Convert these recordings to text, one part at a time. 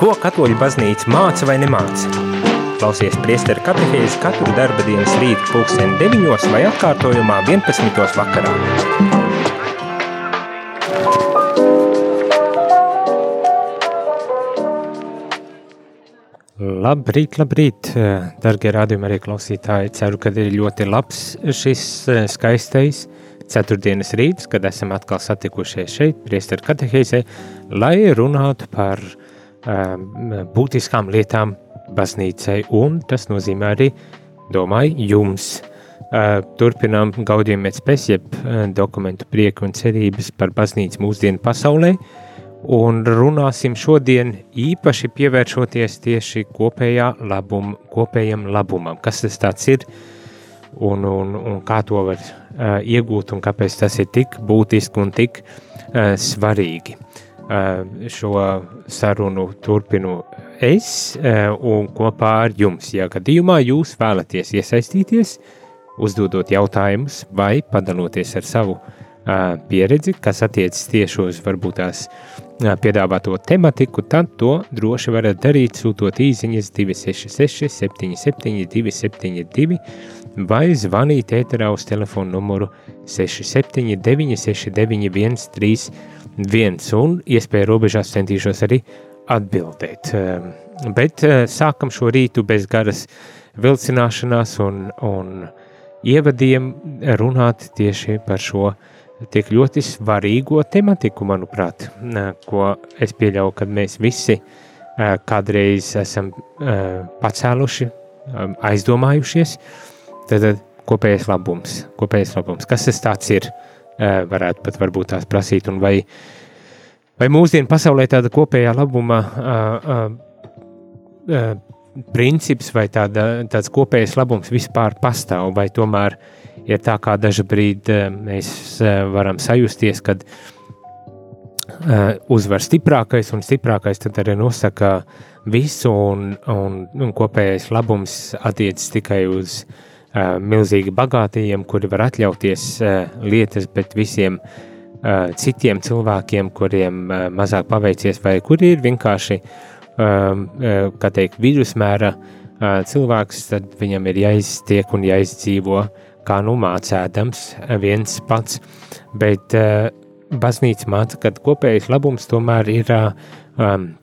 Ko katoļu baznīca māca vai nemāca? Klausies priesteru katehēzi katru darba dienas rītu pulksteni 9 vai atkārtojumā 11. vakarā. Labrīt, labrīt, dargie rādījumi arī klausītāji. Ceru, ka ir ļoti labs šis eh, skaistais ceturtdienas rīts, kad esam atkal satikušies šeit, priesteru katehēzē, lai runātu par uh, būtiskām lietām baznīcai, un tas nozīmē arī, domāju, jums. Uh, turpinām gaudījumu pēc pēc, jeb uh, dokumentu prieku un cerības par baznīcu mūsdienu pasaulē, un runāsim šodien īpaši pievēršoties tieši kopējā labum, kopējam labumam, kas tas tāds ir, un, un, un kā to var uh, iegūt, un kāpēc tas ir tik būtiski un tik uh, svarīgi. Uh, šo sarunu turpinu es un kopā ar jums. Ja gadījumā jūs vēlaties iesaistīties, uzdodot jautājumus vai padaloties ar savu pieredzi, kas attiecas tieši uz varbūt tās piedāvāto tematiku, tad to droši varat darīt sūtot īsiņas 266 77 272 vai zvanīt ēterā uz telefonu numuru 679 691 31 viens, un iespēja robežās centīšos arī atbildēt. Ehm, bet eh, sākam šo rītu bez garas vilcināšanās un, un ievadiem runāt tieši par šo tik ļoti svarīgo tematiku, manuprāt, ko es pieļauju, ka mēs visi eh, kādreiz esam eh, pacēluši, ehm, aizdomājušies, tad kopējais labums, kopējais labums, kas tas ir, varētu pat varbūt tās prasīt, un vai, vai mūsdienu pasaulē tāda kopējā labuma princips vai tāda, tāds kopējs labums vispār pastāv, vai tomēr ir tā, kā dažu brīdi mēs varam sajusties, kad uzvar stiprākais, un stiprākais tad arī nosaka visu, un, un, un kopējais labums attiecas tikai uz uh, milzīgi bagātīgiem, kuri var atļauties lietas, bet visiem citiem cilvēkiem, kuriem mazāk paveicies, vai kuri ir vienkārši, kā teikt, vidusmēra cilvēks, tad viņam ir jāiztiek un jāizdzīvo kā nu mācēdams viens pats, bet baznīca māca, ka kopējais labums tomēr ir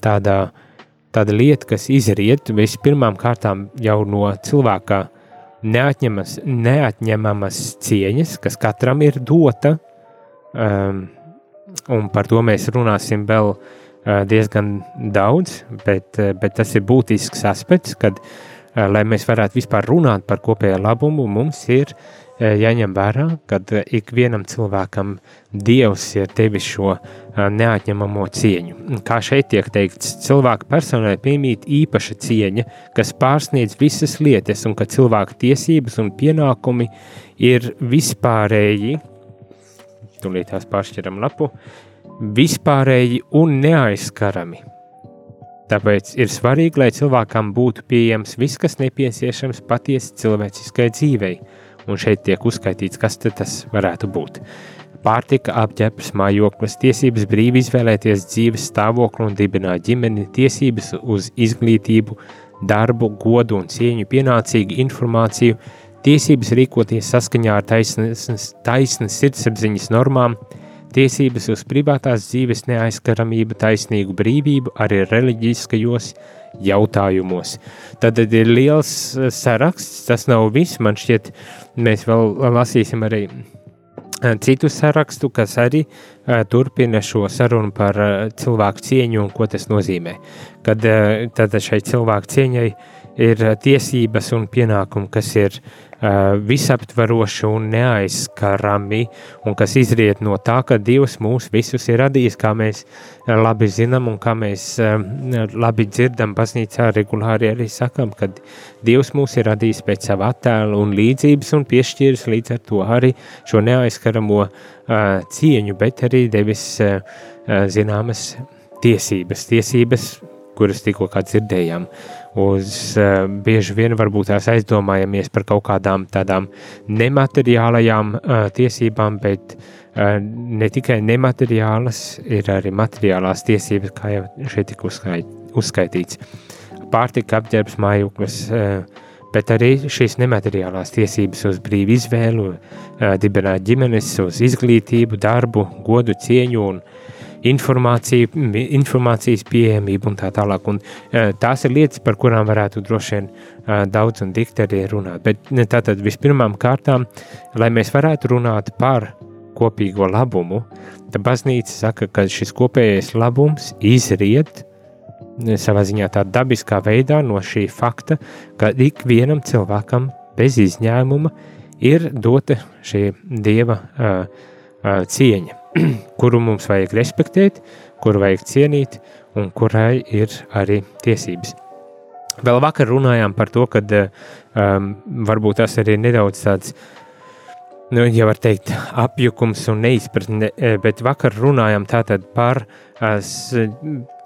tāda, tāda lieta, kas izriet vispirmām kārtām jau no cilvēka neatņemas, neatņemamas cieņas, kas katram ir dota, um, un par to mēs runāsim vēl uh, diezgan daudz, bet, uh, bet tas ir būtisks aspekts, kad, uh, lai mēs varētu vispār runāt par kopējo labumu, mums ir jāņem vērā, ka uh, ikvienam cilvēkam Dievs ir devis šo uh, neatņemamo cieņu. Kā šeit tiek teikts, cilvēka personai piemīt īpaša cieņa, kas pārsniedz visas lietas, un ka cilvēka tiesības un pienākumi ir vispārēji, tūlīt tās pāršķiram lapu, vispārēji un neaizskarami. Tāpēc ir svarīgi, lai cilvēkam būtu pieejams viss, kas nepieciešams patiesi cilvēciskai dzīvei, un šeit tiek uzskaitīts, kas tas varētu būt. Pārtika, apģērbs, mājoklis, tiesības brīvi izvēlēties dzīves stāvokli un dibināt ģimeni, tiesības uz izglītību, darbu, godu un cieņu, pienācīgu informāciju, tiesības rīkoties saskaņā ar taisnas, taisnas sirdsapziņas normām, tiesības uz privātās dzīves neaizskaramību, taisnīgu brīvību arī reliģiskajos jautājumos. Tad ir liels saraksts, tas nav viss, man šķiet, mēs vēl lasīsim arī Eh, citu sarakstu, kas arī uh, turpina šo sarunu par uh, cilvēku cieņu un ko tas nozīmē. Kad uh, šai cilvēku cieņai ir tiesības un pienākumi, kas ir uh, visaptvaroši un neaizskarami, un kas izriet no tā, ka Dievs mūs visus ir radījis, kā mēs labi zinām un kā mēs uh, labi dzirdam, baznīcā regulāri arī sakam, ka Dievs mūs ir radījis pēc sava attēla un līdzības un piešķīris līdz ar to arī šo neaizskaramo uh, cieņu, bet arī devis zināmas tiesības, tiesības, kuras tikko dzirdējām. Uh, uz uh, bieži vien varbūt tās aizdomājamies par kaut kādām tādām nemateriālajām uh, tiesībām, bet uh, ne tikai nemateriālas, ir arī materiālās tiesības, kā jau šeit tika uzskaitīts. Pārtika, apģērbs, mājoklis, bet arī šīs nemateriālās tiesības uz brīvu izvēlu, dibināt ģimenes, uz izglītību, darbu, godu, cieņu un informāciju, informācijas pieejamību un tā tālāk. Un, tās ir lietas, par kurām varētu droši vien daudz un dikti arī runāt. Bet tātad vispirmām kārtām, lai mēs varētu runāt par kopīgo labumu, tad baznīca saka, ka šis kopējais labums izriet savā ziņā tādā dabiskā veidā no šī fakta, ka ikvienam cilvēkam bez izņēmuma ir dota šī dieva uh, uh, cieņa, kuru mums vajag respektēt, kuru vajag cienīt un kurai ir arī tiesības. Vēl vakar runājām par to, ka um, varbūt tas arī nedaudz tāds uh, nu, ja var teikt, apjukums un neizpratne, bet vakar runājām tātad par as,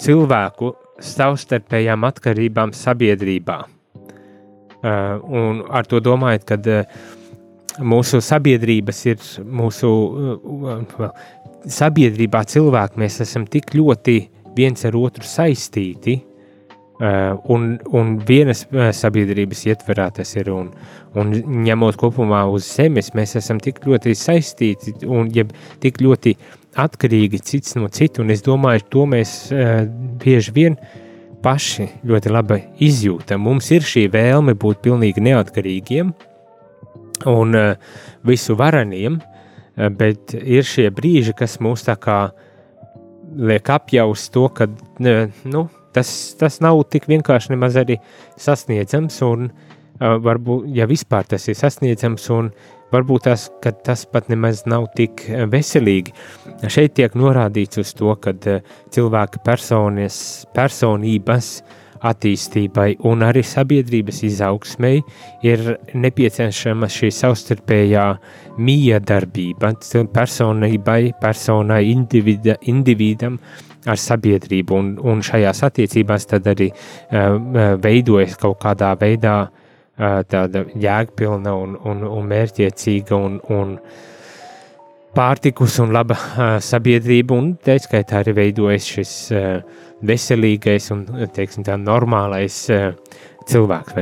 cilvēku savstarpējām atkarībām sabiedrībā. Uh, un ar to domājot, ka uh, mūsu sabiedrības ir mūsu uh, sabiedrībā cilvēki, mēs esam tik ļoti viens ar otru saistīti, Uh, un, un vienas sabiedrības ietverā tas ir. Un, un ņemot kopumā uz zemes, mēs esam tik ļoti saistīti un ja, tik ļoti atkarīgi cits no citu. Es domāju, to mēs uh, bieži vien paši ļoti labi izjūtam. Mums ir šī vēlme būt pilnīgi neatkarīgiem un uh, visu vareniem, uh, bet ir šie brīži, kas mūs tā kā liek apjaust to, ka, nu, tas, tas nav tik vienkārši nemaz arī sasniedzams, un varbūt, ja vispār tas ir sasniedzams, un varbūt tas, tas pat nemaz nav tik veselīgi. Šeit tiek norādīts uz to, ka cilvēka personas, personības attīstībai un arī sabiedrības izaugsmei ir nepieciešama šī savstarpējā miedarbība personībai, personai, individa, individam, ar sabiedrību, un, un šajās attiecībās tad arī uh, veidojas kaut kādā veidā uh, tāda jēgpilna un, un, un mērķiecīga un, un pārtikus un laba sabiedrība, un tā skaitā arī veidojas šis veselīgais un, teiksim tā, normālais cilvēks,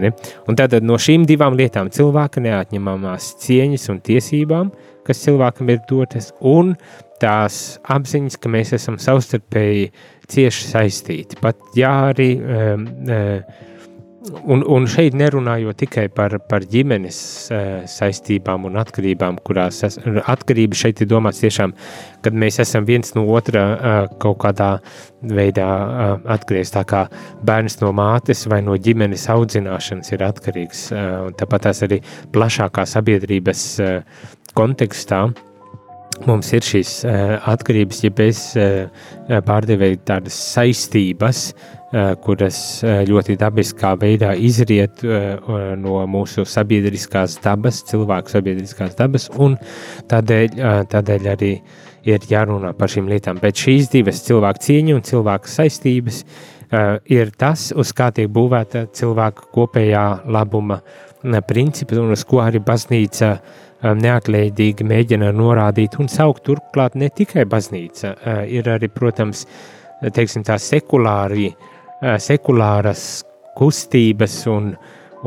tātad no šīm divām lietām cilvēka neatņemamās cieņas un tiesībām, kas cilvēkam ir dotas, un tās apziņas, ka mēs esam savstarpēji cieši saistīti. Pat jā, arī. Um, uh, Un, un šeit nerunājot tikai par, par ģimenes uh, saistībām un atkarībām, kurās es, atkarība šeit ir domāts tiešām, kad mēs esam viens no otra uh, kaut kādā veidā uh, atkarīgs. Tā kā bērns no mātes vai no ģimenes audzināšanas ir atkarīgs. Tāpat tās arī plašākā sabiedrības kontekstā. Mums ir šīs atkarības, ja bez pārdevēja tādas saistības, kuras uh, ļoti dabiskā veidā izriet uh, no mūsu sabiedriskās dabas, cilvēku sabiedriskās dabas, un tādēļ, tādēļ arī ir jārunā par šīm lietām. Bet šīs divas cilvēku cieņa un cilvēku saistības ir tas, uz kā tiek būvēta cilvēka kopējā labuma princips, un uz ko arī baznīca neatlaidīgi mēģina norādīt un saukt turklāt ne tikai baznīca, ir arī, protams, teiksim tā sekulāri, uh, sekulāras kustības un,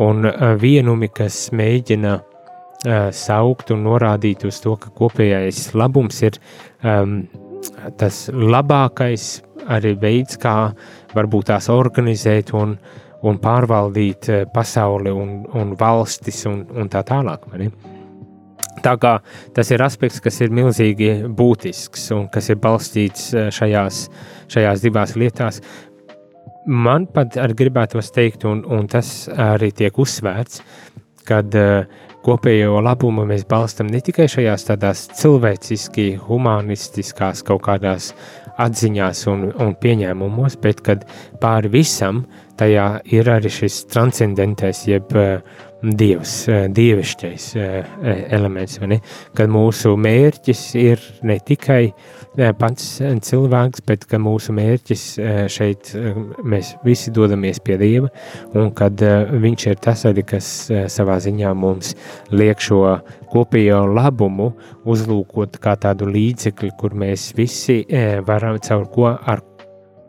un vienumi, kas mēģina saukt un norādīt uz to, ka kopējais labums ir um, tas labākais arī veids, kā varbūt tās organizēt un, un pārvaldīt pasauli un, un valstis un, un tā tālāk. Mani? Tā kā tas ir aspekts, kas ir milzīgi būtisks un kas ir balstīts šajās, šajās divās lietās. Man pat arī gribētos teikt, un, un tas arī tiek uzsvērts, kad uh, kopējo labumu mēs balstam ne tikai šajās tādās cilvēciski, humanistiskās kaut kādās atziņās un, un pieņēmumos, bet kad pāri visam tajā ir arī šis transcendentais, jeb uh, dievs, eh, dievišķais eh, eh, elements, kad mūsu mērķis ir ne tikai pats cilvēks, bet ka mūsu mērķis šeit mēs visi dodamies pie Dieva, un kad viņš ir tas arī, kas savā ziņā mums liek šo kopējo labumu uzlūkot kā tādu līdzekli, kur mēs visi varam caur ko ar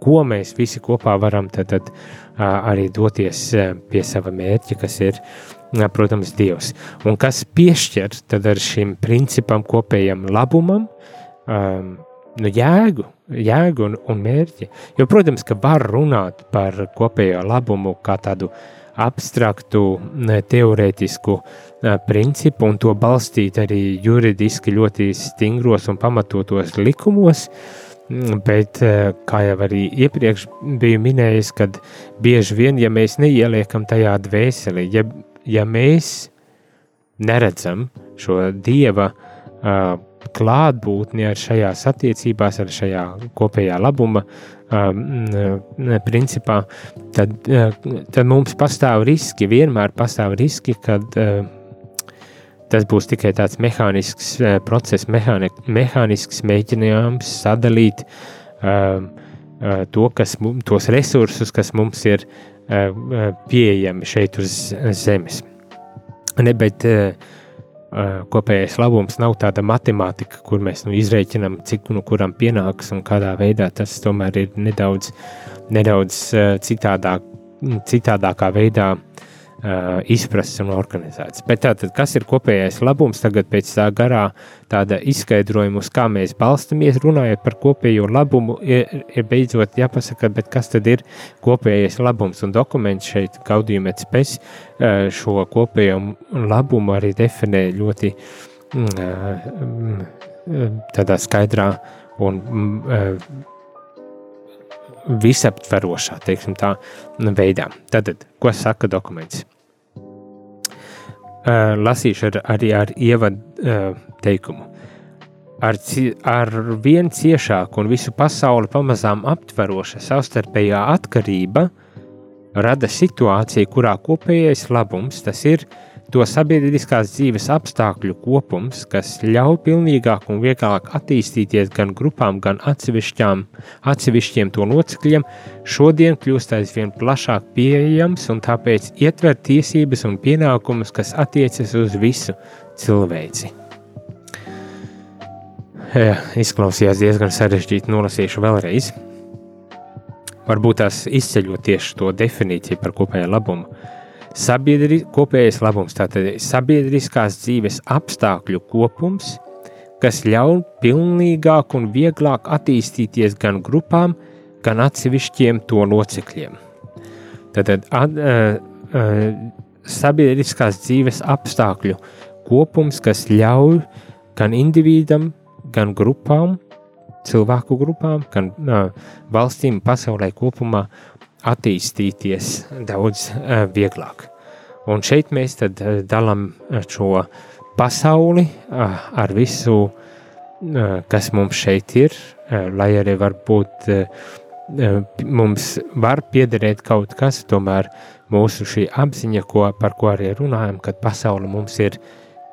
ko mēs visi kopā varam tad, tad arī doties pie sava mērķa, kas ir, protams, Dievs. Un kas piešķir tad ar šim principam kopējam labumam, um, nu, jēgu, jēgu un, un mērķi. Jo, protams, ka var runāt par kopējo labumu kā tādu abstraktu, teorētisku principu un to balstīt arī juridiski ļoti stingros un pamatotos likumos, bet, kā jau arī iepriekš biju minējis, kad bieži vien, ja mēs neieliekam tajā dvēseli, ja, ja mēs neredzam šo Dieva uh, klātbūtni ar šajās attiecībās, ar šajā kopējā labuma um, principā, tad, uh, tad mums pastāv riski, vienmēr pastāv riski, kad uh, tas būs tikai tāds mehānisks uh, process, mehāni, mehānisks mēģinājums sadalīt uh, uh, to, kas, tos resursus, kas mums ir uh, pieejami šeit uz zemes. Ne, bet uh, kopējais labums nav tāda matemātika, kur mēs nu, izreikinām, cik nu kuram pienāks un kādā veidā tas tomēr ir nedaudz, nedaudz citādāk, citādākā veidā uh, izprasts un organizēts. Bet tātad, kas ir kopējais labums tagad pēc tā garā tāda izskaidrojuma, uz kā mēs balstamies, runājot par kopējo labumu, ir, ir beidzot jāpasaka, bet kas tad ir kopējais labums un dokuments šeit gaudījumets pēc šo kopējo labumu arī definē ļoti uh, tādā skaidrā un uh, visaptverošā, teiksim tā, veidā. Tad, ko saka dokuments? Uh, lasīšu ar, arī ar ievadu uh, teikumu. Ar, ar vien ciešāku un visu pasauli pamazām aptveroša savstarpējā atkarība rada situāciju, kurā kopējais labums, tas ir to sabiedriskās dzīves apstākļu kopums, kas ļauj pilnīgāk un vieglāk attīstīties gan grupām, gan atsevišķiem to locekļiem, šodien kļūst aizvien plašāk pieejams un tāpēc ietver tiesības un pienākumus, kas attiecas uz visu cilvēci. Jā, izklausījās diezgan sarežģīti, nolasīšu vēlreiz. Varbūt tās izceļot tieši to definīciju par kopējo labumu Sabiedri, kopējais labums, tātad sabiedriskās dzīves apstākļu kopums, kas ļauj pilnīgāk un vieglāk attīstīties gan grupām, gan atsevišķiem to locekļiem. Tātad at, uh, uh, sabiedriskās dzīves apstākļu kopums, kas ļauj gan individam, gan grupām, cilvēku grupām, gan uh, valstīm, pasaulē kopumā attīstīties daudz uh, vieglāk. Un šeit mēs uh, dalām šo pasauli ar visu, kas mums šeit ir, lai arī varbūt mums var piederēt kaut kas, tomēr mūsu šī apziņa, ko, par ko arī runājam, kad pasaule mums ir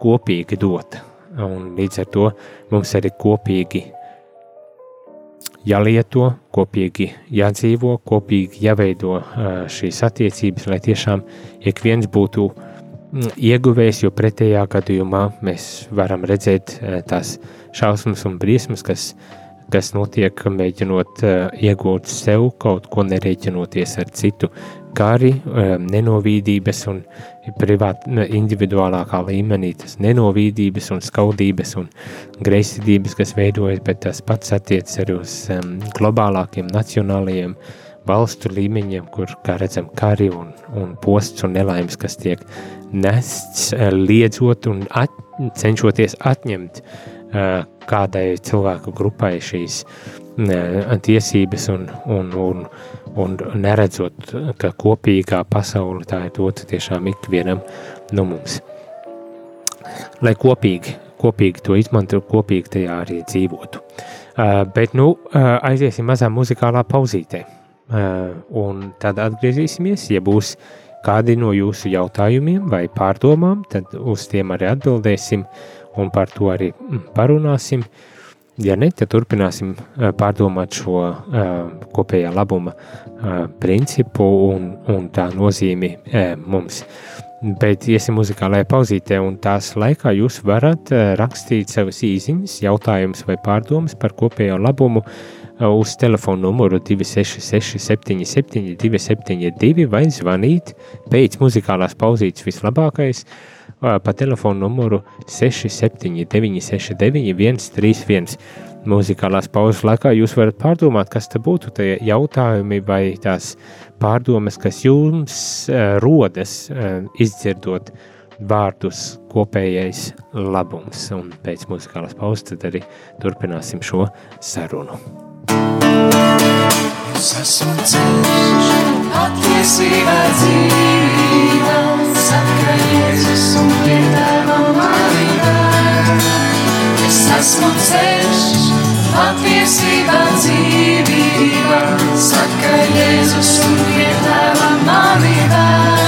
kopīgi dota. Un līdz ar to mums arī kopīgi jālieto, kopīgi jādzīvo, kopīgi jāveido šīs attiecības, lai tiešām ik viens būtu mm, ieguvējis, jo pretējā gadījumā mēs varam redzēt tās šausmas un briesmas, kas, kas notiek, mēģinot iegūt sev kaut ko nereiķinoties ar citu, kā arī nenovīdības un privāt, individuālākā līmenī tas nenovīdības un skaudības un greizsirdības, kas veidojas, bet tas pats attiec arī uz um, globālākiem nacionālajiem valstu līmeņiem, kur, kā redzam, kari un, un posts un nelaimes, kas tiek nests, liedzot un at, cenšoties atņemt uh, kādai cilvēku grupai šīs uh, tiesības un, un, un, un neredzot, ka kopīgā pasaule tā ir dota tiešām ikvienam no mums. Lai kopīgi, kopīgi to izmantotu, kopīgi tajā arī dzīvotu. Uh, bet nu uh, aiziesim mazā muzikālā pauzītē, uh, un tad atgriezīsimies, ja būs kādi no jūsu jautājumiem vai pārdomām, tad uz tiem arī atbildēsim un par to arī mm, parunāsim. Uh, Ja ne, tad turpināsim pārdomāt šo uh, kopējā labuma uh, principu un, un tā nozīmi mums. Bet iesim muzikālajā pauzītē, un tās laikā jūs varat rakstīt savas īsiņas, jautājumus vai pārdomas par kopējo labumu uz telefonu numuru 266 77 272 vai zvanīt pēc muzikālās pauzītes vislabākais pa telefonu numuru 679 69 131. Muzikālās pauzes laikā jūs varat pārdomāt, kas te būtu tie jautājumi vai tās pārdomas, kas jums rodas izdzirdot vārdus kopējais labums. Un pēc muzikālās pauzes tad arī turpināsim šo sarunu. Es esmu ceļš, patiesība dzīvība, saka Jēzus un pie tēva manība. Es esmu ceļš, patiesība dzīvība, saka Jēzus un pie tēva manība.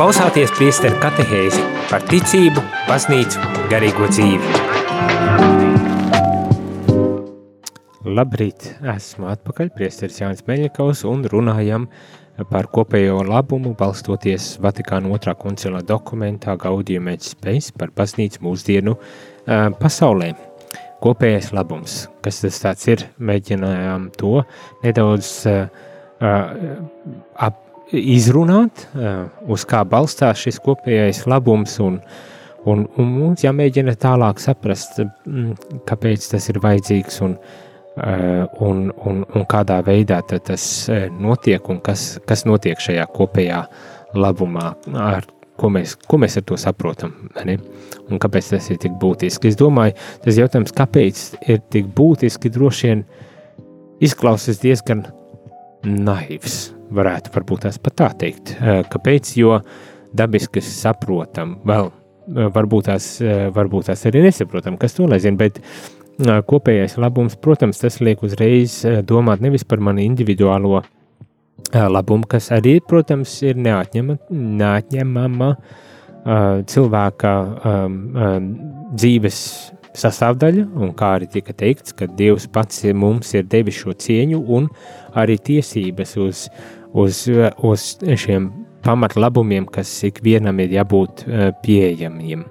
Klausāties priesteru katehēzi par ticību, baznīcu, garīgo dzīvi. Labrīt, esmu atpakaļ, priesteris Jānis Meļņikovs un runājam par kopējo labumu, balstoties Vatikāna otrā koncila dokumentā Gaudium et Spes par baznīcu mūsdienu uh, pasaulē. Kopējais labums, kas tas ir, mēģinājām to nedaudz uh, ap, izrunāt, uz kā balstās šis kopējais labums un, un, un mums jāmēģina tālāk saprast, kāpēc tas ir vajadzīgs un, un, un, un kādā veidā tas notiek un kas, kas notiek šajā kopējā labumā, ar ko mēs, ko mēs ar to saprotam, ne? un kāpēc tas ir tik būtiski. Es domāju, tas jautājums, kāpēc ir tik būtiski, droši vien izklausās diezgan naivs, varētu varbūt tās pat tā teikt. Kāpēc? Jo dabiski saprotam, vēl varbūt tās, varbūt tās arī nesaprotam, kas to lai zina, bet kopējais labums, protams, tas liek uzreiz domāt nevis par mani individuālo labumu, kas arī, protams, ir neatņema, neatņemama cilvēka dzīves sastāvdaļa, un kā arī tika teikts, ka Dievs pats mums ir devis šo cieņu un arī tiesības uz, uz, uz šiem pamatlabumiem, kas ikvienam ir jābūt uh, pieejamiem.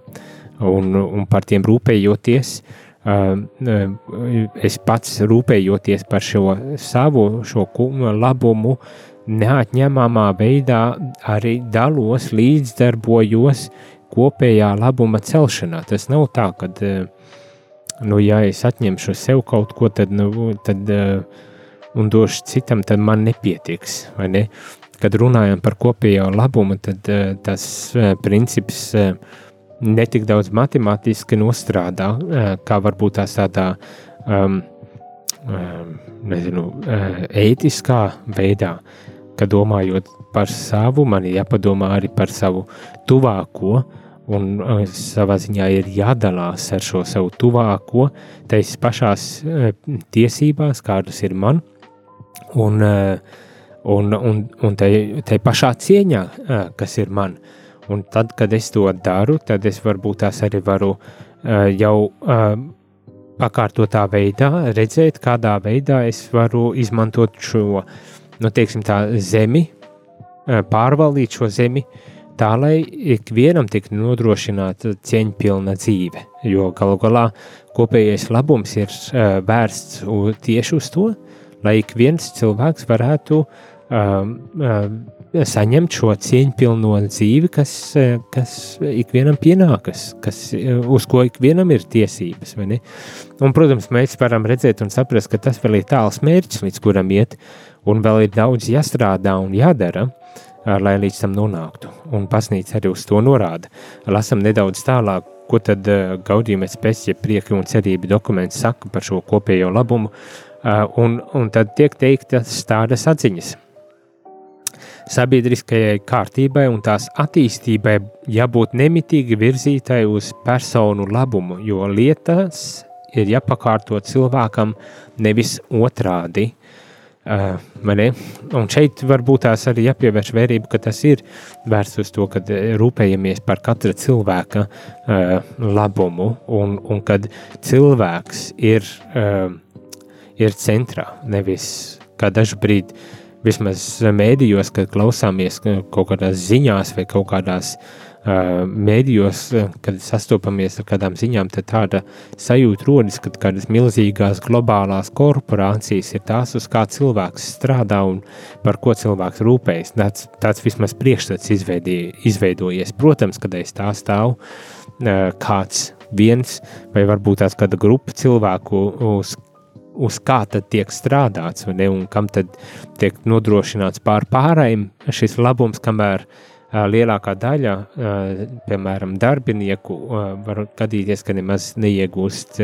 Un, un par tiem rūpējoties, uh, es pats rūpējoties par šo savu šo labumu, neatņemamā veidā arī dalos, līdzdarbojos kopējā labuma celšanā. Tas nav tā, ka, nu, ja es atņemšu sev kaut ko, tad, nu, tad un došu citam, tad man nepietiks, ne? Kad runājam par kopējo labumu, tad tas princips netik daudz matemātiski nostrādā, kā varbūt tās tādā um, nezinu, ētiskā veidā ka domājot par savu, man ir jāpadomā arī par savu tuvāko, un savā ziņā ir jādalās ar šo savu tuvāko, tais pašās tiesībās, kādas ir man, un, uh, un, un, un tai, tai pašā cieņā, uh, kas ir man. Un tad, kad es to daru, tad es varbūt tās arī varu uh, jau pakārtotā veidā redzēt, kādā veidā es varu izmantot šo nu, teiksim, tā zemi, pārvaldīt šo zemi, tā lai ikvienam tiktu nodrošināta cieņpilna dzīve. Jo galu galā kopējais labums ir vērsts tieši uz to, lai ik viens cilvēks varētu um, um, saņemt šo cieņpilno dzīvi, kas, kas ikvienam pienākas, kas, uz ko ikvienam ir tiesības. Un, protams, mēs varam redzēt un saprast, ka tas vēl ir tāls mērķis, līdz kuram iet, un vēl ir daudz jāstrādā un jādara, lai līdz tam nonāktu. Un pasnīca arī uz to norāda. Lasam nedaudz tālāk, ko tad gaudījuma spēcija, prieka un cerība dokuments saka par šo kopējo labumu, un, un tad tiek teiktas tādas atziņas. Sabiedriskajai kārtībai un tās attīstībai jābūt nemitīgi virzītai uz personu labumu, jo lietas ir jāpakārto cilvēkam nevis otrādi. Uh, un šeit varbūt tās arī jāpievērš vērība, ka tas ir vērsts uz to, ka rūpējamies par katra cilvēka uh, labumu, un, un kad cilvēks ir, uh, ir centrā, nevis kā brīdi vismaz mēdījos, kad klausāmies kaut kādās ziņās vai kaut kādās uh, mēdījos, kad sastopamies ar kādām ziņām, tad tāda sajūta rodas, ka kādas milzīgās globālās korporācijas ir tās, uz kā cilvēks strādā un par ko cilvēks rūpējas. Tāds, tāds vismaz priekšstats izveidojies. Protams, kad aiz tā stāv kāds viens vai varbūt tās kāda grupa cilvēku, uz uz kā tad tiek strādāts, ne, un kam tad tiek nodrošināts pār pārējiem šis labums, kamēr uh, lielākā daļa, piemēram, darbinieku, var gadīties, ka nemaz neiegūst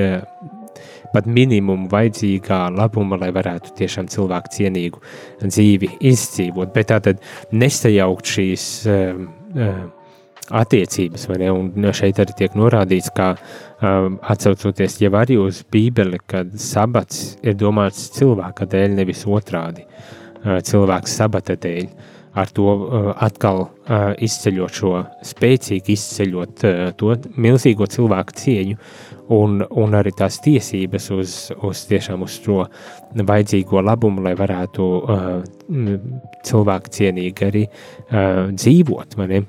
pat minimumu vajadzīgā labuma, lai varētu tiešām cilvēku cienīgu dzīvi izdzīvot. Bet tā tad nesajaukt šīs attiecības, ne? Un šeit arī tiek norādīts, kā atcaucoties jau arī uz Bībeli, kad sabats ir domāts cilvēka dēļ, nevis otrādi. Cilvēks sabata dēļ ar to uh, atkal uh, izceļot šo spēcīgi izceļot uh, to milzīgo cilvēku cieņu un, un arī tās tiesības uz, uz tiešām uz to vajadzīgo labumu, lai varētu uh, cilvēku cienīgi arī uh, dzīvot. Mani.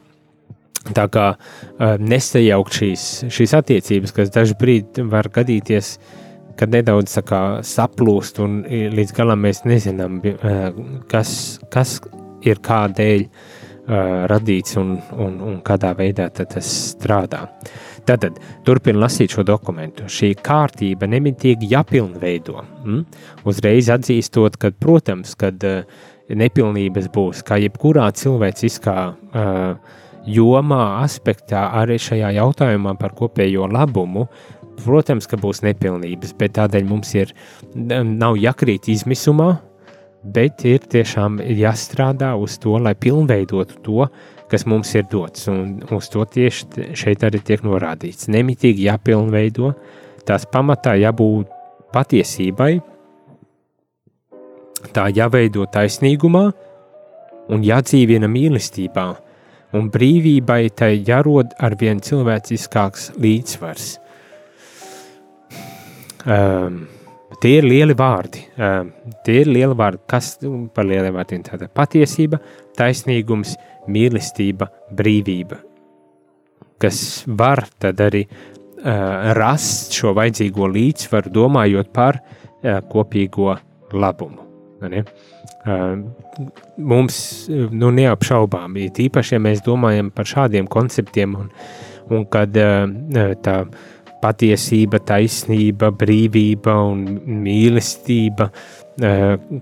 Tā kā uh, nesajaukt šīs, šīs attiecības, kas dažkārt var gadīties, kad nedaudz kā, saplūst un līdz galam mēs nezinām, kas, kas ir kādēļ uh, radīts un, un, un kādā veidā tas strādā. Tātad, turpinot lasīt šo dokumentu, šī kārtība nemitīgi jāpilnveido. Mm? Uzreiz atzīstot, ka, protams, kad uh, nepilnības būs, kā jebkurā cilvēciskā uh, jomā, aspektā, arī šajā jautājumā par kopējo labumu, protams, ka būs nepilnības, bet tādēļ mums ir nav jākrīt izmisumā, bet ir tiešām jāstrādā uz to, lai pilnveidotu to, kas mums ir dots. Un uz to tieši šeit arī tiek norādīts. Nemitīgi jāpilnveido, tās pamatā jābūt patiesībai, tā jāveido taisnīgumā un jādzīvina mīlestībā, un brīvībai tai jārod ar vien cilvēciskāks līdzsvars. Um, Tie ir lieli vārdi. Uh, tie ir lieli vārdi, kas par lieliem vārdiem tāda patiesība, taisnīgums, mīlestība, brīvība. Kas var tad arī uh, rast šo vajadzīgo līdzsvaru, domājot par uh, kopīgo labumu. Ne? Mums nu, neapšaubām, ir īpaši, ja mēs domājam par šādiem konceptiem, un, un kad tā patiesība, taisnība, brīvība un mīlestība,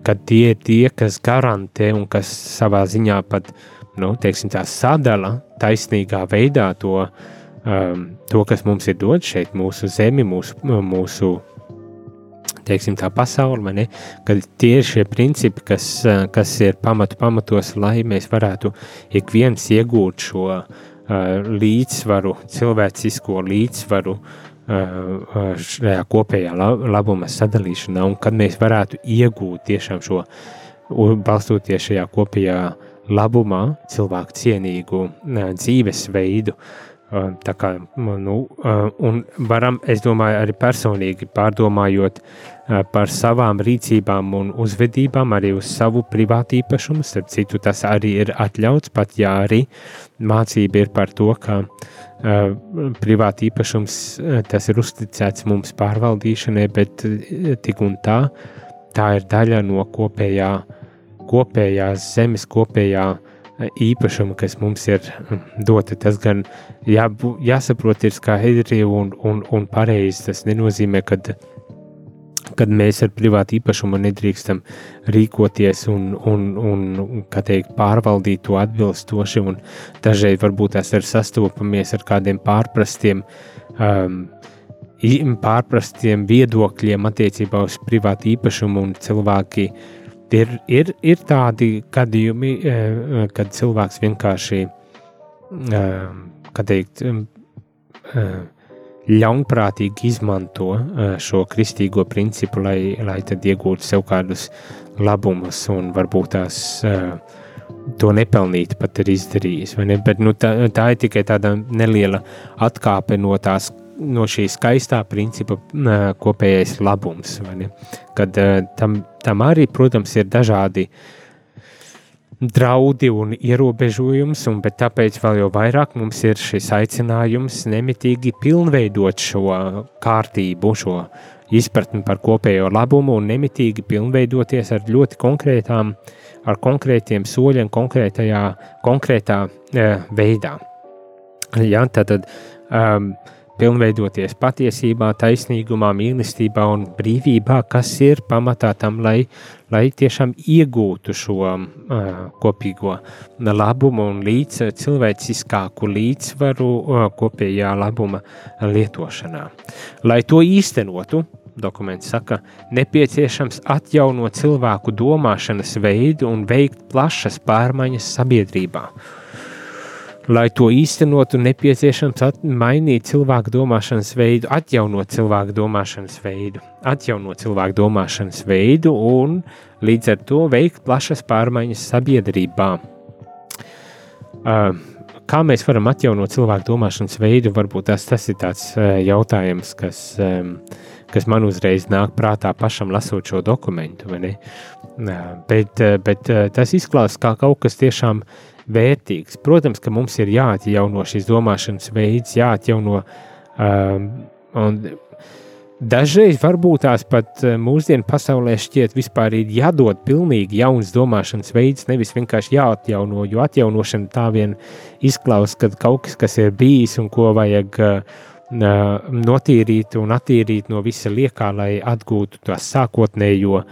kad tie ir tie, kas garantē un kas savā ziņā pat nu, teiksim, sadala taisnīgā veidā to, to, kas mums ir dots šeit, mūsu zemi, mūsu, mūsu teiksim, tā pasaule, kad tie ir šie principi, kas, kas ir pamatu pamatos, lai mēs varētu ik viens iegūt šo uh, līdzsvaru, cilvēcisko līdzsvaru uh, šajā kopējā labuma sadalīšanā, un kad mēs varētu iegūt tiešām šo, balstoties šajā kopējā labumā, cilvēku cienīgu uh, dzīvesveidu, uh, Tā kā, nu, un varam, es domāju, arī personīgi pārdomājot par savām rīcībām un uzvedībām, arī uz savu privātu īpašumu. Starp citu, tas arī ir atļauts, pat ja arī mācība ir par to, ka uh, privāti īpašums tas ir uzticēts mums pārvaldīšanai, bet tik un tā, tā ir daļa no kopējā, kopējās zemes, kopējā īpašumu, kas mums ir hm, dota. Tas gan jā, jāsaprot, ir skaidri un, un, un pareizi. Tas nenozīmē, ka kad mēs ar privātu īpašumu nedrīkstam rīkoties un, un, un teikt, pārvaldīt to atbilstoši. Dažreiz varbūt tas ir sastopamies ar kādiem pārprastiem. Um, Pārprastiem viedokļiem attiecībā uz privātu īpašumu, un cilvēki Ir, ir, ir tādi gadījumi, eh, kad cilvēks vienkārši eh, teikt, eh, ļaunprātīgi izmanto šo kristīgo principu, lai, lai iegūtu sev kādus labumus un varbūt tās to nepelnīt pat ir izdarījis. Bet nu, tā, tā ir tikai tāda neliela atkāpe no tās no šī skaistā principa kopējais labums. Kad tam, tam arī, protams, ir dažādi draudi un ierobežojums, un tāpēc vēl jau vairāk mums ir šis aicinājums nemitīgi pilnveidot šo kārtību, šo izpratni par kopējo labumu un nemitīgi pilnveidoties ar ļoti konkrētām, ar konkrētiem soļiem, konkrētajā, konkrētā uh, veidā. Ja, tad, um, pilnveidoties patiesībā, taisnīgumā, mīlestībā un brīvībā, kas ir pamatā tam, lai, lai tiešām iegūtu šo uh, kopīgo labumu un līdz cilvēciskāku līdzsvaru uh, kopējā labuma lietošanā. Lai to īstenotu, dokuments saka, nepieciešams atjaunot cilvēku domāšanas veidu un veikt plašas pārmaiņas sabiedrībā. Lai to īstenotu, nepieciešams mainīt cilvēku domāšanas veidu, atjaunot cilvēku domāšanas veidu, atjaunot cilvēku domāšanas veidu un līdz ar to veikt plašas pārmaiņas sabiedrībā. Uh, kā mēs varam atjaunot cilvēku domāšanas veidu, varbūt tas, tas ir tāds uh, jautājums, kas, um, kas man uzreiz nāk prātā pašam lasot šo dokumentu. Uh, bet bet tas izklausās kā kaut kas tiešām vērtīgs. Protams, ka mums ir jāatjauno šīs domāšanas veids, jāatjauno. Um, Dažreiz varbūt tās pat uh, mūsdienu pasaulē šķiet, vispār ir jādod pilnīgi jauns domāšanas veids, nevis vienkārši jāatjauno, jo atjaunošana tā vien izklausās, ka kaut kas, kas ir bijis un ko vajag uh, notīrīt un attīrīt no visa liekā, lai atgūtu to sākotnējo uh,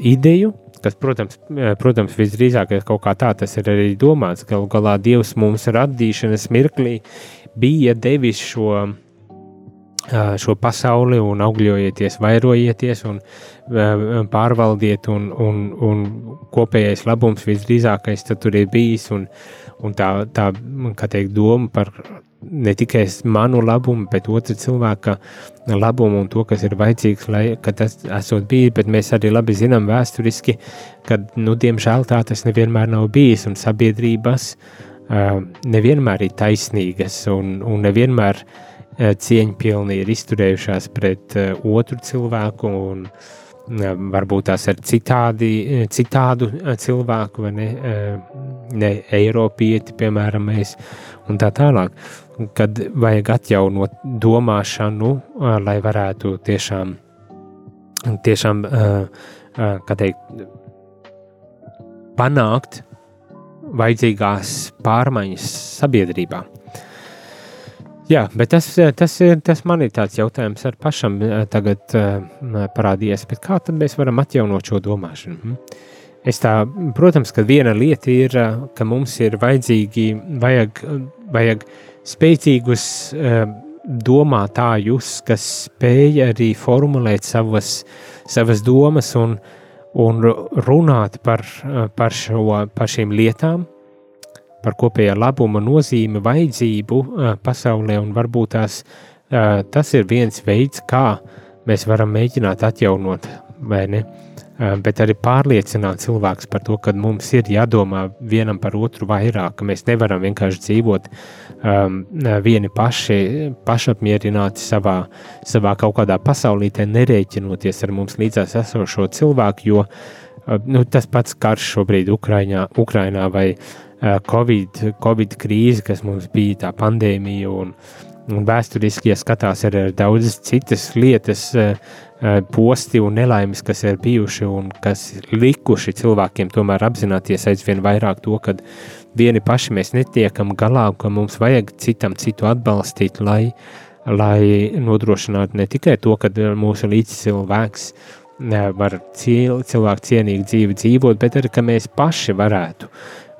ideju, kas, protams, protams visdrīzāk kaut kā tā tas ir arī domāts. Galu galā Dievs mums radīšanas mirklī bija devis šo, šo pasauli un augļojieties, vairojieties un pārvaldiet, un, un, un kopējais labums visdrīzākais tur ir bijis. Un, un tā, tā kā teikt, doma par ne tikai manu labumu, bet otru cilvēka labumu un to, kas ir vajadzīgs, lai tas esot bijis, bet mēs arī labi zinām vēsturiski, ka, nu, diemžēl tā tas nevienmēr nav bijis, un sabiedrības uh, nevienmēr ir taisnīgas, un, un nevienmēr cieņpilni ir izturējušās pret otru cilvēku un varbūt tās ar citādi, citādu cilvēku, vai ne, ne Eiropieti, piemēram, mēs un tā tālāk, kad vajag atjaunot domāšanu, lai varētu tiešām, tiešām, kā teikt, panākt vajadzīgās pārmaiņas sabiedrībā. Jā, bet tas, tas, tas man ir tāds jautājums ar pašam tagad parādījies, kā tad mēs varam atjaunot šo domāšanu? Hm? Es tā, protams, ka viena lieta ir, ka mums ir vajadzīgi, vajag, vajag spēcīgus domātājus, kas spēj arī formulēt savas, savas domas un, un runāt par, par, šo, par šīm lietām, par kopējā labuma nozīmi, vajadzību pasaulē, un varbūt tās, tas ir viens veids, kā mēs varam mēģināt atjaunot? Bet arī pārliecināt cilvēkus par to, ka mums ir jādomā vienam par otru vairāk, ka mēs nevaram vienkārši dzīvot um, vieni paši, pašapmierināti savā, savā kaut kādā pasaulītē, nerēķinoties ar mums līdzās esošo cilvēku, jo nu, tas pats karš šobrīd Ukraiņā, Ukrainā vai uh, COVID, Covid krīze, kas mums bija tā pandēmija, un, un vēsturiski, ja skatās, ir daudzas citas lietas, posti un nelaimes, kas ir bijuši un kas likuši cilvēkiem tomēr apzināties aizvien vairāk to, ka vieni paši mēs netiekam galā, ka mums vajag citam citu atbalstīt, lai, lai nodrošinātu ne tikai to, ka mūsu līdzcilvēks var cilvēku cienīgu dzīvi dzīvot, bet arī, ka mēs paši varētu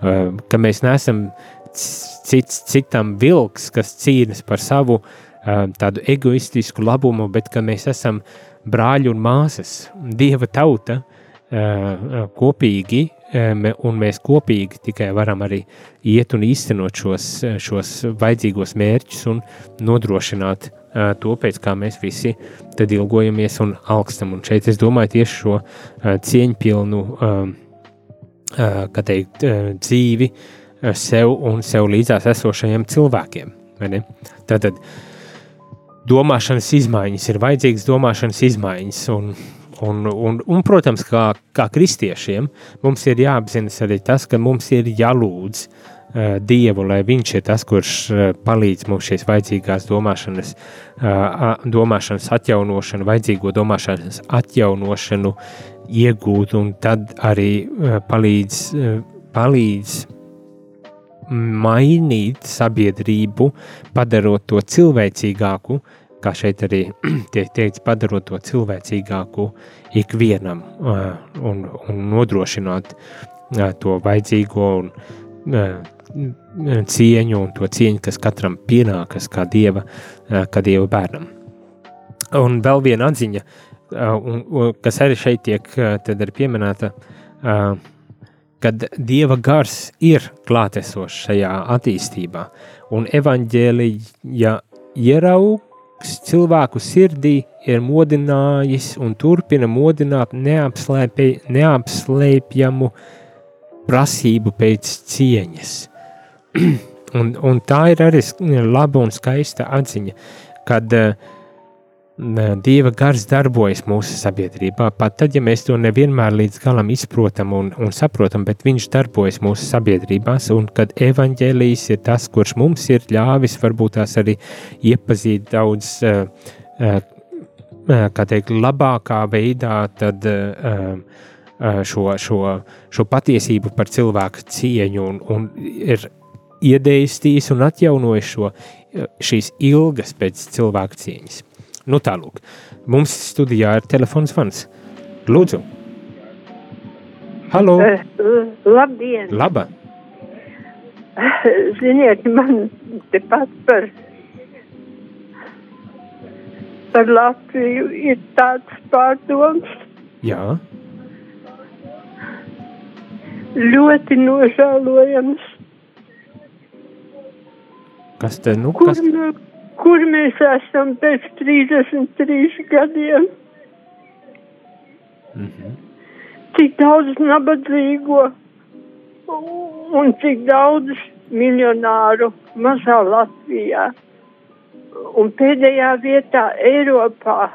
ka mēs neesam cits citam vilks, kas cīnās par savu tādu egoistisku labumu, bet ka mēs esam brāļi un māsas, dieva tauta kopīgi, un mēs kopīgi tikai varam arī iet un īstenot šos, šos vajadzīgos mērķus un nodrošināt to, pēc kā mēs visi ilgojamies un alkstam. Un šeit es domāju tieši šo cieņpilnu kā teikt, dzīvi sev un sev līdzās esošajiem cilvēkiem. Tātad domāšanas izmaiņas ir vajadzīgas domāšanas izmaiņas. Un, un, un, un, protams, kā, kā kristiešiem, mums ir jāapzinās arī tas, ka mums ir jālūdz uh, Dievu, lai Viņš ir tas, kurš uh, palīdz mums šīs vajadzīgās domāšanas, uh, domāšanas atjaunošanu, vajadzīgo domāšanas atjaunošanu iegūt, un tad arī palīdz, palīdz mainīt sabiedrību, padarot to cilvēcīgāku, kā šeit arī tiek teikts, padarot to cilvēcīgāku ikvienam un, un nodrošināt to vajadzīgo un cieņu un to cieņu, kas katram pienākas kā dieva, kā dieva bērnam. Un vēl viena atziņa, kas arī šeit tiek pieminēta, kad dieva gars ir klātesošs šajā attīstībā, un evaņģēlija ieraugs cilvēku sirdī ir modinājis un turpina modināt neapslēpj, neapslēpjamu prasību pēc cieņas. un, un tā ir arī laba un skaista atziņa, kad uh, Dieva gars darbojas mūsu sabiedrībā, pat tad, ja mēs to nevienmēr līdz galam izprotam un, un saprotam, bet viņš darbojas mūsu sabiedrībās, un kad evaņģēlijs ir tas, kurš mums ir ļāvis varbūt tās arī iepazīt daudz, kā teikt, labākā veidā, tad šo, šo, šo patiesību par cilvēku cieņu un, un ir iedējis un atjaunojis šo, šīs ilgas pēc cilvēku cieņas. Nu, tālāk. Mums studijā ir telefons vans. Lūdzu. Halo. Uh, labdien. Laba. Ziniet, man tepat par, par Latviju ir tāds pārdoms. Jā. Ļoti nožēlojams. Kas te, nu, kas? Kur, kur mēs esam pēc 33 gadiem. Mm -hmm. Cik daudz nabadzīgo un cik daudz miljonāru mazā Latvijā. un pēdējā vietā Eiropā.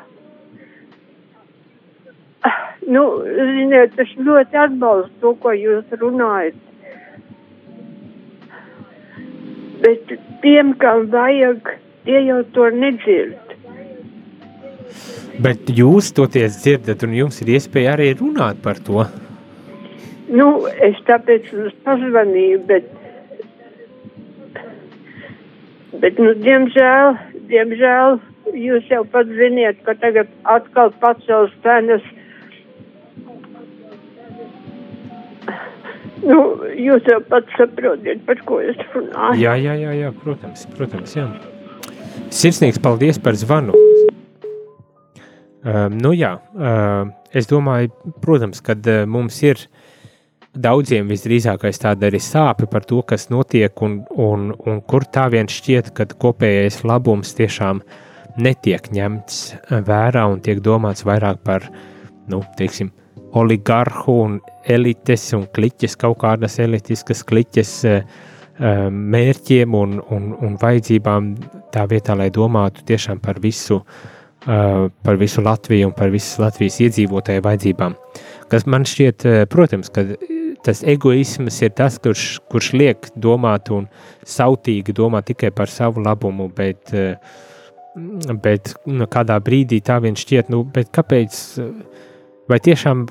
Nu, ziniet, es ļoti atbalstu to, ko jūs runājat. Bet tiem, kam vajag, tie jau to nedzird. Bet jūs toties dzirdat, un jums ir iespēja arī runāt par to. Nu, es tāpēc jums pazvanīju, bet, bet nu, diemžēl, diemžēl, jūs jau pats ziniet, ka tagad atkal pacels cenas. Nu, jūs jau pats saprotiet, par ko es runāju. Jā, jā, jā, jā protams, protams, jā. Sirsnīgs paldies par zvanu. Uh, nu jā, uh, es domāju, protams, kad uh, mums ir daudziem visdrīzākais tāda arī sāpe par to, kas notiek un, un, un kur tā vien šķiet, ka kopējais labums tiešām netiek ņemts vērā un tiek domāts vairāk par, nu, teiksim, oligarhu un elites un kliķes, kaut kādas elitiskas kliķes mērķiem un, un, un vajadzībām tā vietā, lai domātu tiešām par visu, par visu Latviju un par visas Latvijas iedzīvotāju vajadzībām. Kas man šķiet, protams, ka tas egoisms ir tas, kurš, kurš liek domāt un sautīgi domāt tikai par savu labumu, bet, bet nu, kādā brīdī tā vien šķiet, nu, kāpēc, vai tiešām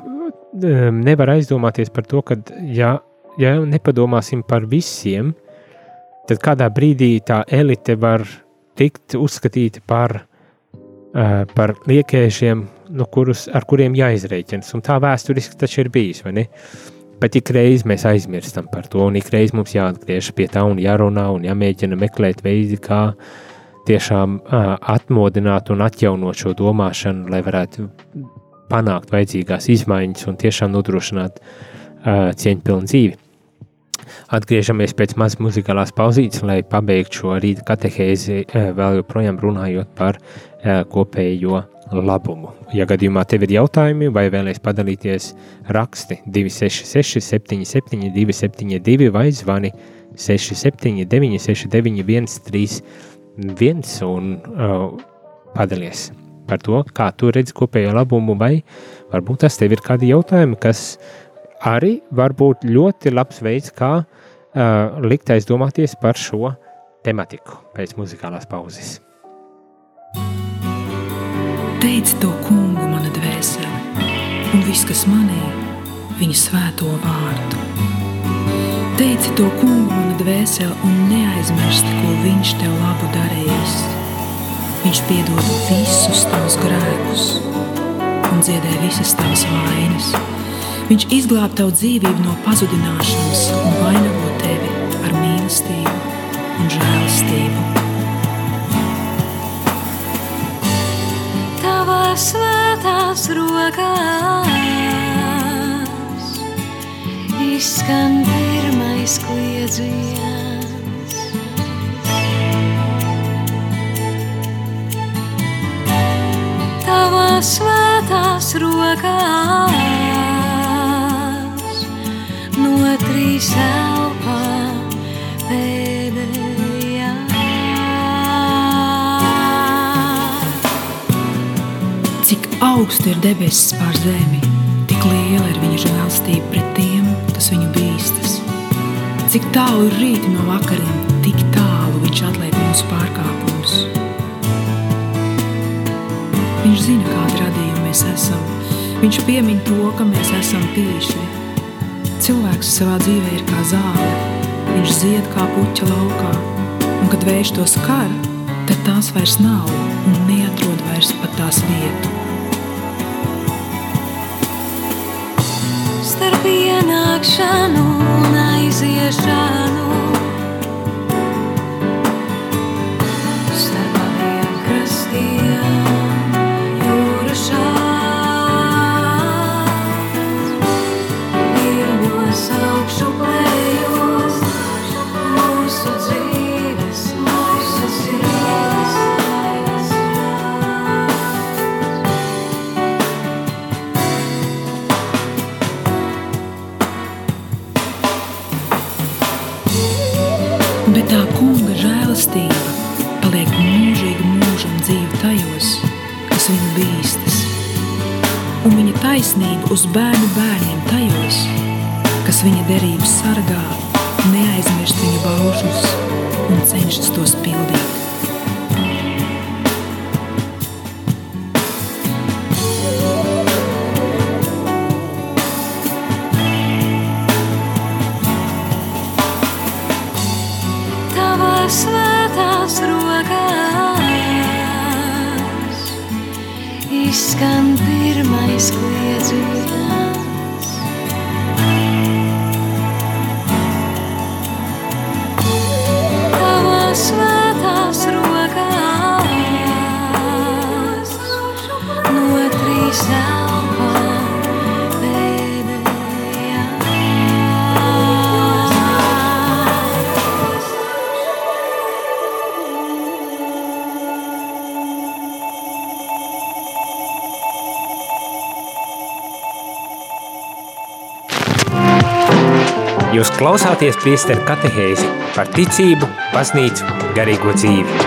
nevar aizdomāties par to, ka, ja, ja nepadomāsim par visiem, tad kādā brīdī tā elite var tikt uzskatīta par, uh, par liekēšiem, nu, kurus, ar kuriem jāizreiķinas. Un tā vēsturiski taču ir bijis, vai ne? Bet ik reiz mēs aizmirstam par to, un ik reiz mums jāatgriežas pie tā un jārunā un jāmēģina meklēt veidi, kā tiešām uh, atmodināt un atjaunot šo domāšanu, lai varētu panākt vajadzīgās izmaiņas un tiešām nodrošināt uh, cieņpilnu dzīvi. Atgriežamies pēc mazas muzikālās pauzītes, lai pabeigtu šo rīta katehēzi, uh, vēl joprojām runājot par uh, kopējo labumu. Ja gadījumā tev ir jautājumi vai vēlēs padalīties, raksti 266, 77, 272 vai zvani 679, 691, 31 un uh, padalies par to, kā tu redzi kopējo labumu, vai varbūt tas tev ir kādi jautājumi, kas arī var būt ļoti labs veids, kā uh, likt aizdomāties par šo tematiku pēc muzikālās pauzes. Teici to kungu, mana dvēsele, un viss, kas manī, viņa svēto vārdu. Teici to kungu, mana dvēsele, un neaizmirsti, ko viņš tev labu darījis Viņš piedod visus tavus grēkus un dziedē visas tavas vainas. Viņš izglāb tavu dzīvību no pazudināšanas un vainago tevi ar mīlestību un žēlastību. Tavās svētās rokās izskan pirmais kliedziens. svētās rokās, Cik augstu ir debesis pār zemi, tik liela ir viņa žēlstība pret tiem, kas viņu bīstas. Cik tālu ir rīti no vakariem, tik tālu viņš atliek mūsu pārkāpumus. Viņš zina, kāda radījuma mēs esam. Viņš piemin to, ka mēs esam tīši. Cilvēks savā dzīvē ir kā zāle. Viņš zied kā puķa laukā. Un, kad vējš to skar, tad tās vairs nav un neatrod vairs pat tās vietu. Starp ienākšanu un aiziešanu taisnību uz bērnu bērniem tajos, kas viņa derības sargā, neaizmirst viņa baušus un cenšas tos pildīt. Klausāties priesteru katehēzi par ticību, baznīcu, garīgo dzīvi.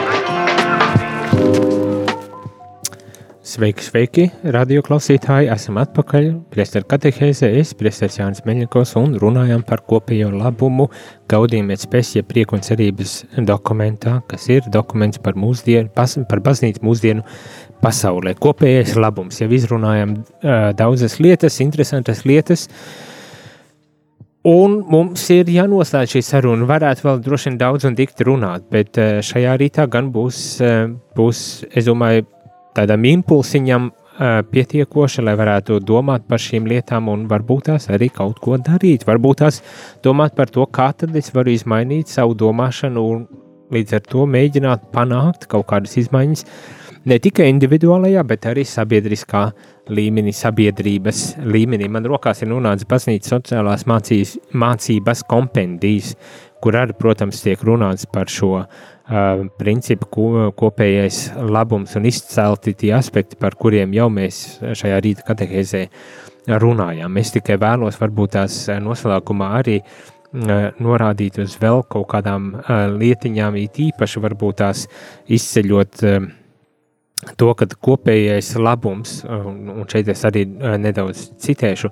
Sveiki, sveiki, radio klausītāji, esam atpakaļ. Priesteru katehēzē es, priesteris Jānis Meļņikos, un runājam par kopējo labumu gaudījumēt spēsie prieku un cerības dokumentā, kas ir dokuments par mūsdienu, pas, par baznīcu mūsdienu pasaulē. Kopējais labums, jau izrunājam uh, daudzas lietas, interesantas lietas, Un mums ir jānoslēdz šī saruna. Varētu vēl droši vien daudz un dikti runāt, bet eh, šajā rītā gan būs, eh, būs es domāju, tādam impulsiņam eh, pietiekoši, lai varētu domāt par šīm lietām un varbūt tās arī kaut ko darīt. Varbūt tās domāt par to, kā tad es varu izmainīt savu domāšanu un līdz ar to mēģināt panākt kaut kādas izmaiņas ne tikai individuālajā, bet arī sabiedriskā līmenī, sabiedrības līmenī. Man rokās ir nonācis baznīcas sociālās mācīs, mācības kompendijas, kur arī, protams, tiek runāts par šo uh, principu ko, kopējais labums un izcelti tie aspekti, par kuriem jau mēs šajā rīta katehēzē runājām. Es tikai vēlos varbūt tās noslēgumā arī uh, norādīt uz vēl kaut kādām lietiņām, it īpaši varbūt tās izceļot to, ka kopējais labums, un, šeit es arī eh, nedaudz citēšu,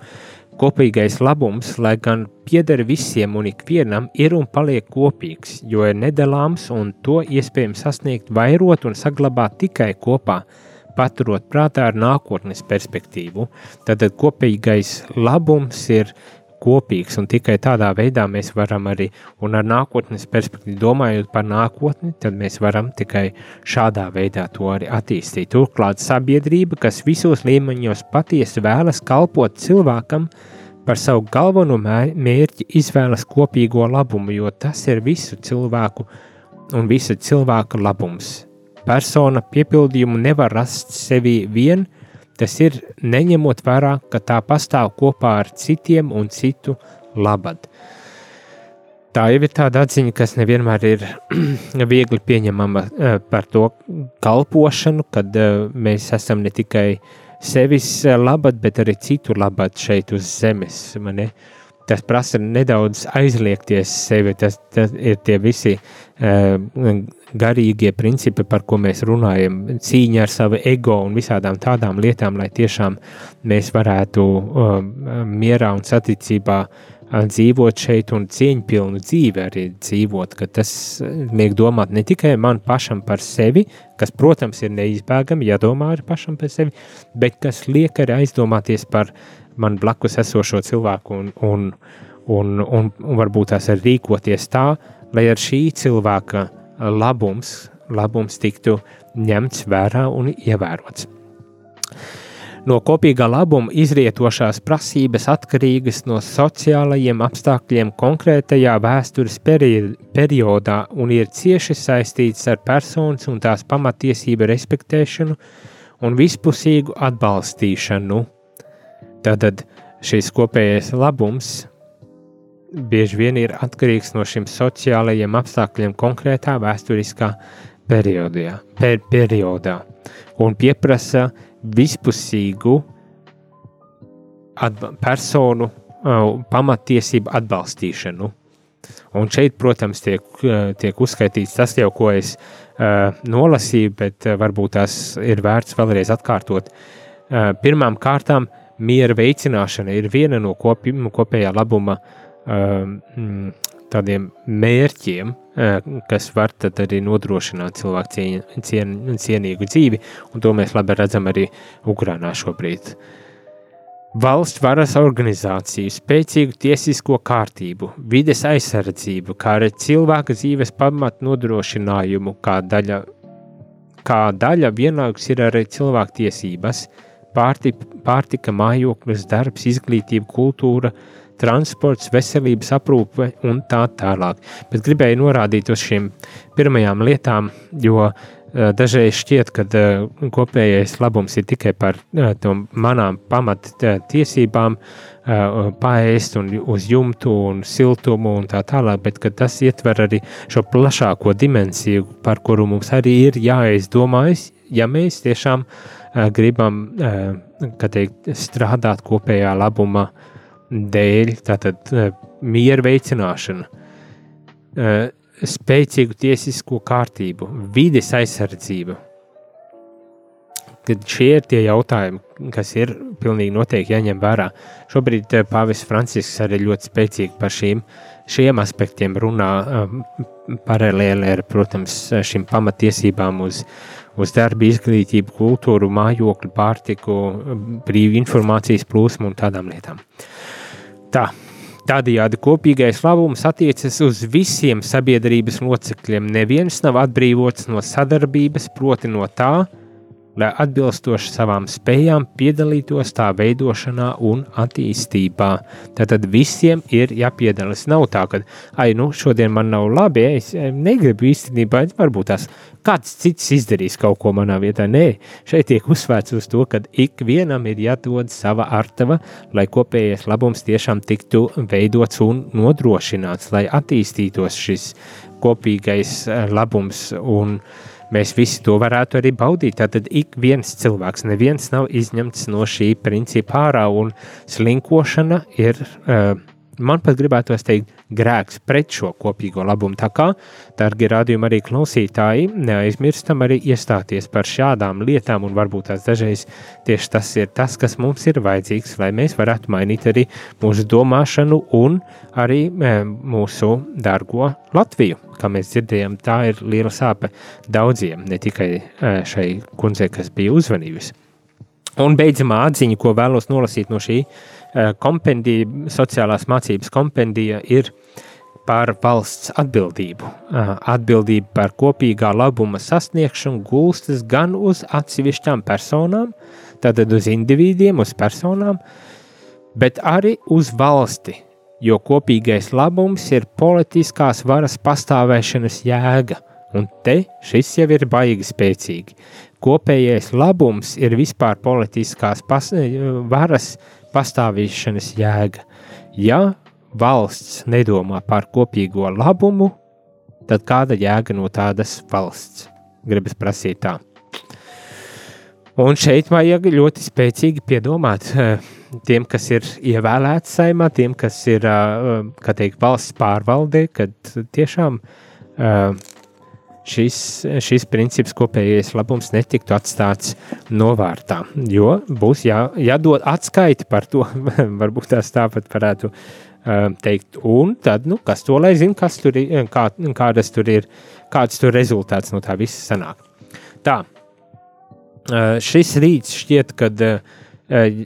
kopīgais labums, lai gan pieder visiem un ikvienam, ir un paliek kopīgs, jo ir nedalāms un to iespējams sasniegt, vairot un saglabāt tikai kopā, paturot prātā ar nākotnes perspektīvu. Tad kopīgais labums ir kopīgs, un tikai tādā veidā mēs varam arī, un ar nākotnes perspektīvu domājot par nākotni, tad mēs varam tikai šādā veidā to arī attīstīt. Turklāt sabiedrība, kas visos līmeņos patiesi vēlas kalpot cilvēkam, par savu galveno mērķi izvēlas kopīgo labumu, jo tas ir visu cilvēku un visa cilvēka labums. Persona piepildījumu nevar rast sevi vien, Tas ir neņemot vērā, ka tā pastāv kopā ar citiem un citu labad. Tā jau ir tāda atziņa, kas nevienmēr ir viegli pieņemama eh, par to kalpošanu, kad eh, mēs esam ne tikai sevis eh, labad, bet arī citu labad šeit uz zemes. Mani. Tas prasa nedaudz aizliegties sevi, tas, tas ir tie visi uh, garīgie principi, par ko mēs runājam, cīņa ar savu ego un visādām tādām lietām, lai tiešām mēs varētu uh, mierā un saticībā uh, dzīvot šeit un cieņpilnu dzīvi arī dzīvot, ka tas liek domāt ne tikai man pašam par sevi, kas, protams, ir neizbēgami, jādomā arī pašam par sevi, bet kas liek arī aizdomāties par man blakus esošo cilvēku un, un, un, un, un varbūt tās arī rīkoties tā, lai ar šī cilvēka labums, labums tiktu ņemts vērā un ievērots. No kopīgā labuma izrietošās prasības atkarīgas no sociālajiem apstākļiem konkrētajā vēstures periodā un ir cieši saistīts ar personas un tās pamatiesību respektēšanu un vispusīgu atbalstīšanu. Tātad šis kopējais labums bieži vien ir atkarīgs no šiem sociālajiem apstākļiem konkrētā vēsturiskā periodā, per, periodā un pieprasa vispusīgu personu uh, pamatiesību atbalstīšanu. Un šeit, protams, tiek, uh, tiek uzskaitīts tas jau, ko es nolasīju, bet varbūt tās ir vērts vēlreiz atkārtot. Pirmām kārtām miera veicināšana ir viena no kopi, kopējā labuma mm, tādiem mērķiem, kas var arī nodrošināt cilvēku cien, cien, cienīgu dzīvi, un to mēs labi redzam arī Ukrānā šobrīd. Valsts varas organizāciju, spēcīgu tiesisko kārtību, vides aizsardzību, kā arī cilvēka dzīves pamatu nodrošinājumu, kā daļa, kā daļa vienlaikus ir arī cilvēku tiesības, pārtika, pārtika mājoklis, darbs, izglītība, kultūra, uh, transports, veselības aprūpe un tā tālāk. Bet gribēju norādīt uz šīm pirmajām lietām, jo uh, dažreiz šķiet, ka uh, kopējais labums ir tikai par uh, manām pamattiesībām, paēst un uz jumtu un siltumu un tā tālāk, bet tas ietver arī šo plašāko dimensiju, par kuru mums arī ir jāizdomājas, ja mēs tiešām gribam teikt, strādāt kopējā labuma dēļ, tātad e, miera veicināšana, spēcīgu tiesisko kārtību, vides aizsardzību. Tad šie ir tie jautājumi, kas ir pilnīgi noteikti jāņem vērā. Šobrīd Pāvis Francisks arī ļoti spēcīgi par šīm, šiem aspektiem runā paralēli ar, protams, šīm pamatiesībām uz, uz darbu, izglītību, kultūru, mājokli, pārtiku, brīvu informācijas plūsmu un tādām lietām. Tā. Tādējādi kopīgais labums attiecas uz visiem sabiedrības locekļiem. Neviens nav atbrīvots no sadarbības, proti no tā, lai atbilstoši savām spējām piedalītos tā veidošanā un attīstībā. Tātad visiem ir jāpiedalās. Nav tā, ka, ai, nu, šodien man nav labi, es negribu īstenībā, varbūt tās kāds cits izdarīs kaut ko manā vietā. Nē, šeit tiek uzsvērts uz to, ka ikvienam ir jādod sava artava, lai kopējais labums tiešām tiktu veidots un nodrošināts, lai attīstītos šis kopīgais eh, labums un uh, mēs visi to varētu arī baudīt. Tātad ik viens cilvēks, neviens nav izņemts no šī principa ārā, un slinkošana ir, uh, man pat gribētu teikt, grēks pret šo kopīgo labumu. Tā kā, darbie radījumi, arī klausītāji, neaizmirstam arī iestāties par šādām lietām, un varbūt tās dažreiz tieši tas ir tas, kas mums ir vajadzīgs, lai mēs varētu mainīt arī mūsu domāšanu un arī e, mūsu dārgo Latviju. Kā mēs dzirdējām, tā ir liela sāpe daudziem, ne tikai e, šai kundzei, kas bija uzvanījusi. Un beidzamā atziņa, ko vēlos nolasīt no šī Eh, kompendija, sociālās mācības kompendija ir par valsts atbildību. Eh, atbildība par kopīgā labuma sasniegšanu gulstas gan uz atsevišķām personām, tātad uz individiem, uz personām, bet arī uz valsti, jo kopīgais labums ir politiskās varas pastāvēšanas jēga, un te šis jau ir baigi spēcīgi. Kopējais labums ir vispār politiskās pas, varas pastāvīšanas jēga. Ja valsts nedomā par kopīgo labumu, tad kāda jēga no tādas valsts? Gribas prasīt tā. Un šeit vajag ļoti spēcīgi piedomāt eh, tiem, kas ir ievēlēti saimā, tiem, kas ir, eh, kā teikt, valsts pārvaldē, kad tiešām uh, šis, šis princips, kopējais labums, netiktu atstāts novārtā. Jo būs jā, jādod atskaiti par to, varbūt tās tāpat varētu uh, teikt. Un tad, nu, kas to lai zina, kas tur ir, kā, kādas tur ir, kāds tur rezultāts no tā visa sanāk. Tā, uh, šis rīts šķiet, kad uh,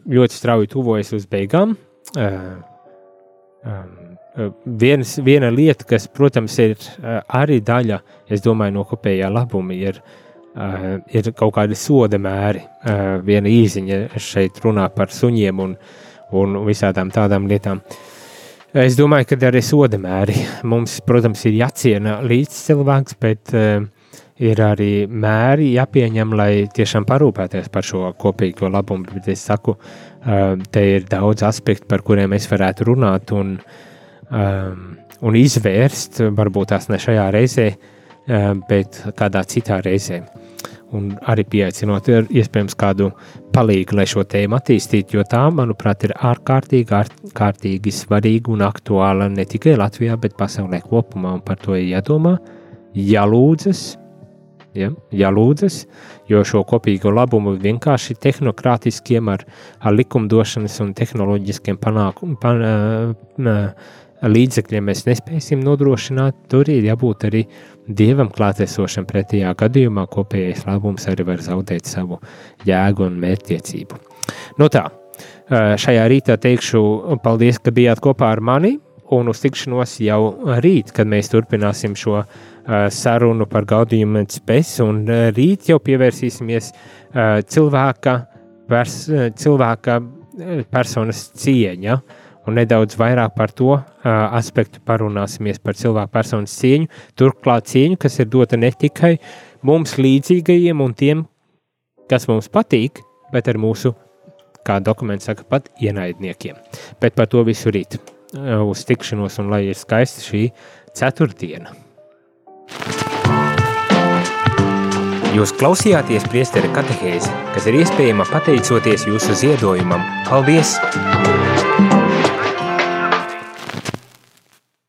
ļoti strauji tuvojas uz beigām. Uh, um, viens, viena lieta, kas, protams, ir eh, arī daļa domāju, no kopējā labuma, ir, eh, ir kaut kādi soda mēri. Viena īziņa šeit runā par suņiem un, un visādām tādām lietām. Es domāju, ka arī soda mēri mums, protams, ir jāciena līdz cilvēks, bet ir arī mēri jāpieņem, lai tiešām parūpēties par šo kopīgo labumu. Bet es saku, te ir daudz aspektu, par kuriem es varētu runāt. Un, uh, um, un izvērst, varbūt tās ne šajā reizē, um, bet kādā citā reizē. Un arī pieaicinot, iespējams kādu palīgu, lai šo tēmu attīstītu, jo tā, manuprāt, ir ārkārtīgi, ārkārtīgi svarīga un aktuāla ne tikai Latvijā, bet pasaulē kopumā, par to ir jādomā, jālūdzas, ja, jālūdzas, jo šo kopīgo labumu vienkārši tehnokrātiskiem ar, ar likumdošanas un tehnoloģiskiem panākumiem, pan, uh, līdzekļiem mēs nespēsim nodrošināt, tur ir jābūt arī dievam klātesošam. Pretējā gadījumā kopējais labums arī var zaudēt savu jēgu un mērķtiecību. Nu tā, šajā rītā teikšu paldies, ka bijāt kopā ar mani. Un uz tikšanos jau rīt, kad mēs turpināsim šo uh, sarunu par gaudījumu spēs, un uh, rīt jau pievērsīsimies uh, cilvēka, pers, cilvēka personas cieņa. Uh, un nedaudz vairāk par to uh, aspektu parunāsimies par cilvēku personas cieņu. Turklāt cieņu, kas ir dota ne tikai mums līdzīgajiem un tiem, kas mums patīk, bet ar mūsu, kā dokuments saka, pat ienaidniekiem. Bet par to visu rīt uh, uz tikšanos un lai ir skaista šī ceturtdiena. Jūs klausījāties priesteri katehēzi, kas ir iespējama pateicoties jūsu ziedojumam. Paldies!